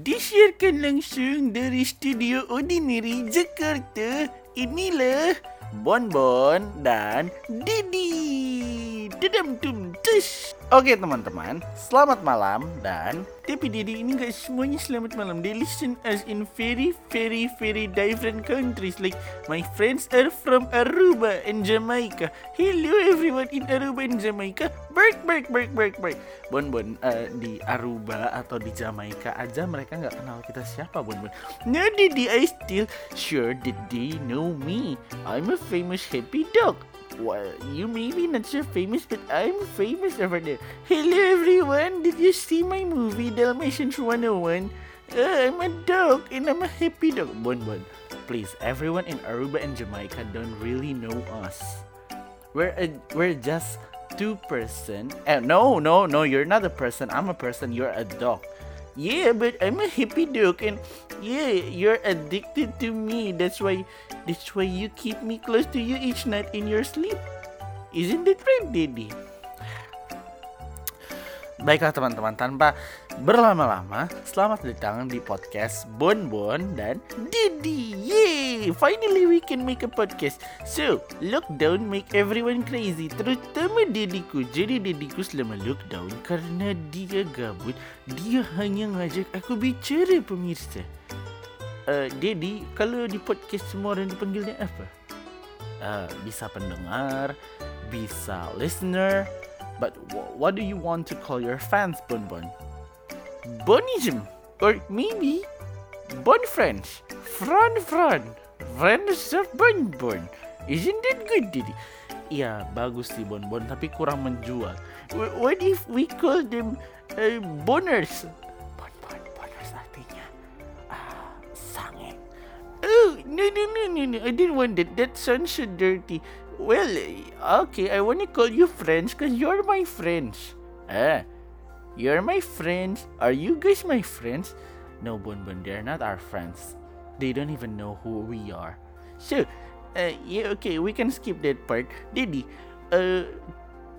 Disiarkan langsung dari Studio Ordinary Jakarta. Inilah Bonbon dan Didi. Dedam tum tus. Oke teman-teman, selamat malam dan tapi Didi ini gak semuanya selamat malam. They listen us in very very very different countries like my friends are from Aruba and Jamaica. Hello everyone in Aruba and Jamaica. Bark bark bark bark bark. Bon bon eh, di Aruba atau di Jamaica aja mereka nggak kenal kita siapa Bon bon. No Didi, I still sure that they know me. I'm a famous happy dog. Well, you maybe not so famous, but I'm famous over there. Hello everyone, did you see my movie Dalmatians 101? Uh, I'm a dog and I'm a happy dog. Bon Bon, please, everyone in Aruba and Jamaica don't really know us. We're a, we're just two person. Uh, no, no, no, you're not a person. I'm a person. You're a dog. Yeah, but I'm a happy dog and yeah, you're addicted to me. That's why that's why you keep me close to you each night in your sleep. Isn't that right, Daddy? Baiklah teman-teman, tanpa berlama-lama, selamat datang di podcast Bon Bon dan Didi. Finally we can make a podcast. So, lockdown make everyone crazy, terutama Didiku. Jadi Didiku selama lockdown karena dia gabut, dia hanya ngajak aku bicara pemirsa. Uh, Dedi, kalau di podcast semua orang dipanggilnya apa? Uh, bisa pendengar, bisa listener, but wh- what do you want to call your fans, Bon Bon? Bonism, or maybe Bon Friends, Fran Fran, Friends of Bon Bon. Isn't it good, Didi? Iya, bagus sih Bon Bon, tapi kurang menjual. Wh- What if we call them uh, Boners? Bon Bon, Boners artinya ah, sange. Oh, no, no, no, no, no. I didn't want that. That sounds so dirty. Well, uh, okay, I want to call you friends because you're my friends. Ah, you're my friends. Are you guys my friends? No, Bon Bon, they're not our friends. They don't even know who we are. So, uh, yeah, okay, we can skip that part. Didi, uh,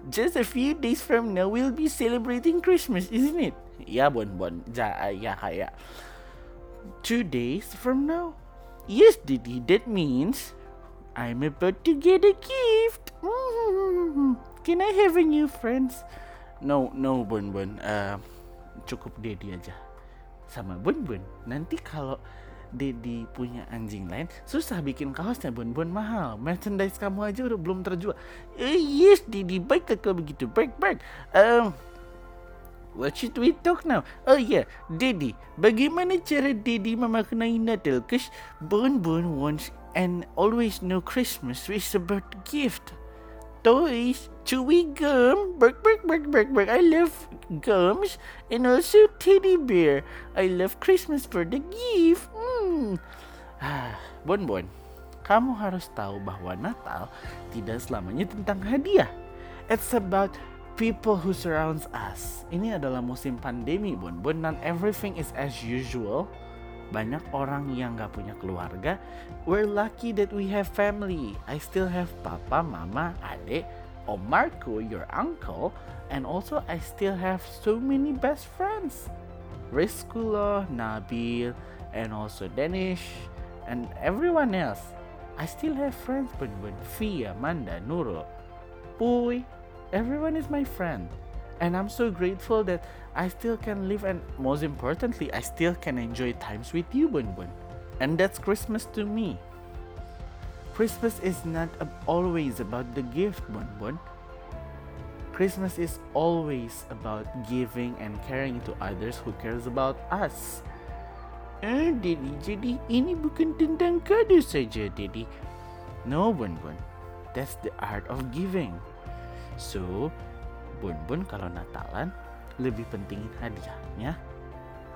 just a few days from now, we'll be celebrating Christmas, isn't it? Yeah, Bon Bon. Ja, uh, yeah, yeah. Two days from now? Yes, Didi, that means I'm about to get a gift. Mm. Can I have a new friends? No, no, Bun Bun. Uh, cukup Dedi aja. Sama Bun Bun. Nanti kalau Dedi punya anjing lain, susah bikin kaosnya Bun Bun mahal. Merchandise kamu aja udah belum terjual. Eh, yes, Dedi, baik kalau begitu. Baik, baik. Um, What should we talk now? Oh yeah, Daddy. Bagaimana cara Daddy memaknai Natal? Cause Bon wants and always know Christmas is about gift. Toys, chewy gum, bark bark bark bark. I love gums and also teddy bear. I love Christmas for the gift. Hmm. Ah, Bon Bon, kamu harus tahu bahwa Natal tidak selamanya tentang hadiah. It's about people who surrounds us. Ini adalah musim pandemi, Bon. Bon, not everything is as usual. Banyak orang yang gak punya keluarga. We're lucky that we have family. I still have papa, mama, adik, Om Marco, your uncle, and also I still have so many best friends. Rizkullah, Nabil, and also Danish, and everyone else. I still have friends, Bon Bon, Fia, Manda, Nurul, Puy, everyone is my friend. And I'm so grateful that I still can live and most importantly, I still can enjoy times with you, Bun Bun. And that's Christmas to me. Christmas is not always about the gift, Bun Bun. Christmas is always about giving and caring to others who cares about us. Eh, Daddy, jadi ini bukan tentang kado saja, Daddy. No, Bun Bun. That's the art of giving. So, Bun Bun kalau Natalan lebih pentingin hadiahnya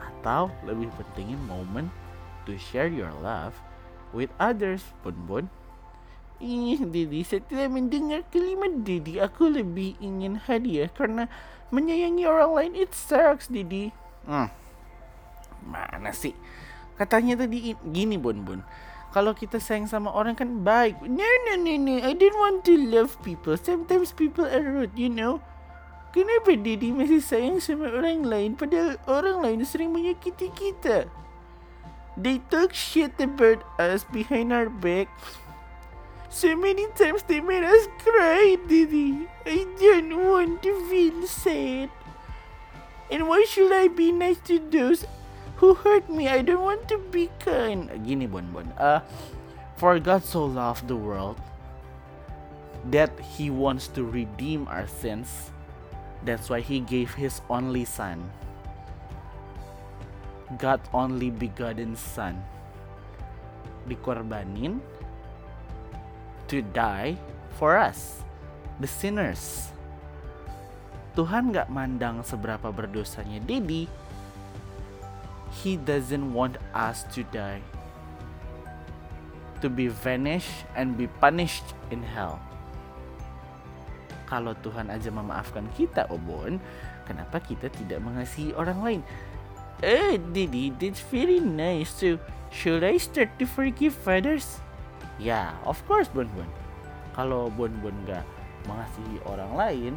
atau lebih pentingin momen to share your love with others, Bun Bun? Ih, Didi, setelah mendengar kalimat Didi, aku lebih ingin hadiah karena menyayangi orang lain it sucks, Didi. Hmm, mana sih? Katanya tadi gini, Bun Bun. Kalau kita sayang sama orang kan baik. No, no, no, no. I didn't want to love people. Sometimes people are rude, you know. Kenapa Daddy masih sayang sama orang lain padahal orang lain sering menyakiti kita? They talk shit about us behind our back. So many times they made us cry, Daddy. I don't want to feel sad. And why should I be nice to those who hurt me? I don't want to be kind. Gini, Bon Bon. Uh, for God so loved the world that He wants to redeem our sins That's why he gave his only son. God only begotten son. Dikorbanin to die for us, the sinners. Tuhan gak mandang seberapa berdosanya Didi. He doesn't want us to die. To be vanished and be punished in hell kalau Tuhan aja memaafkan kita, Obon, kenapa kita tidak mengasihi orang lain? Eh, Didi, that's very nice. So, should I start to forgive others? Ya, yeah, of course, Bon Bon. Kalau Bon Bon gak mengasihi orang lain,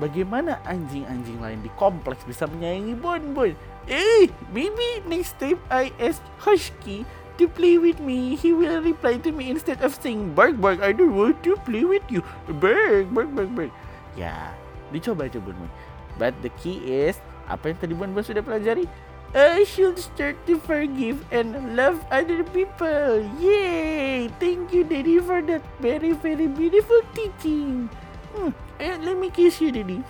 bagaimana anjing-anjing lain di kompleks bisa menyayangi Bon Bon? Eh, maybe next time I ask Husky to play with me, he will reply to me instead of saying bark bark. I don't want to play with you. Bark bark bark bark. Ya, dicoba coba Bun. But the key is apa yang tadi Bun Bun sudah pelajari? I should start to forgive and love other people. Yay! Thank you, Daddy, for that very, very beautiful teaching. Hmm, eh, let me kiss you, Daddy.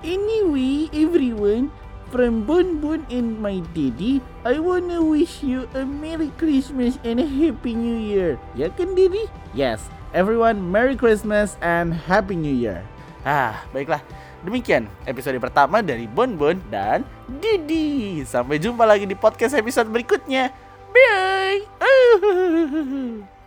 Anyway, everyone, From Bon Bon and my daddy, I wanna wish you a Merry Christmas and a Happy New Year. Ya kan, Daddy? Yes, everyone Merry Christmas and Happy New Year. Ah, baiklah. Demikian episode pertama dari Bon Bon dan Didi. Sampai jumpa lagi di podcast episode berikutnya. Bye.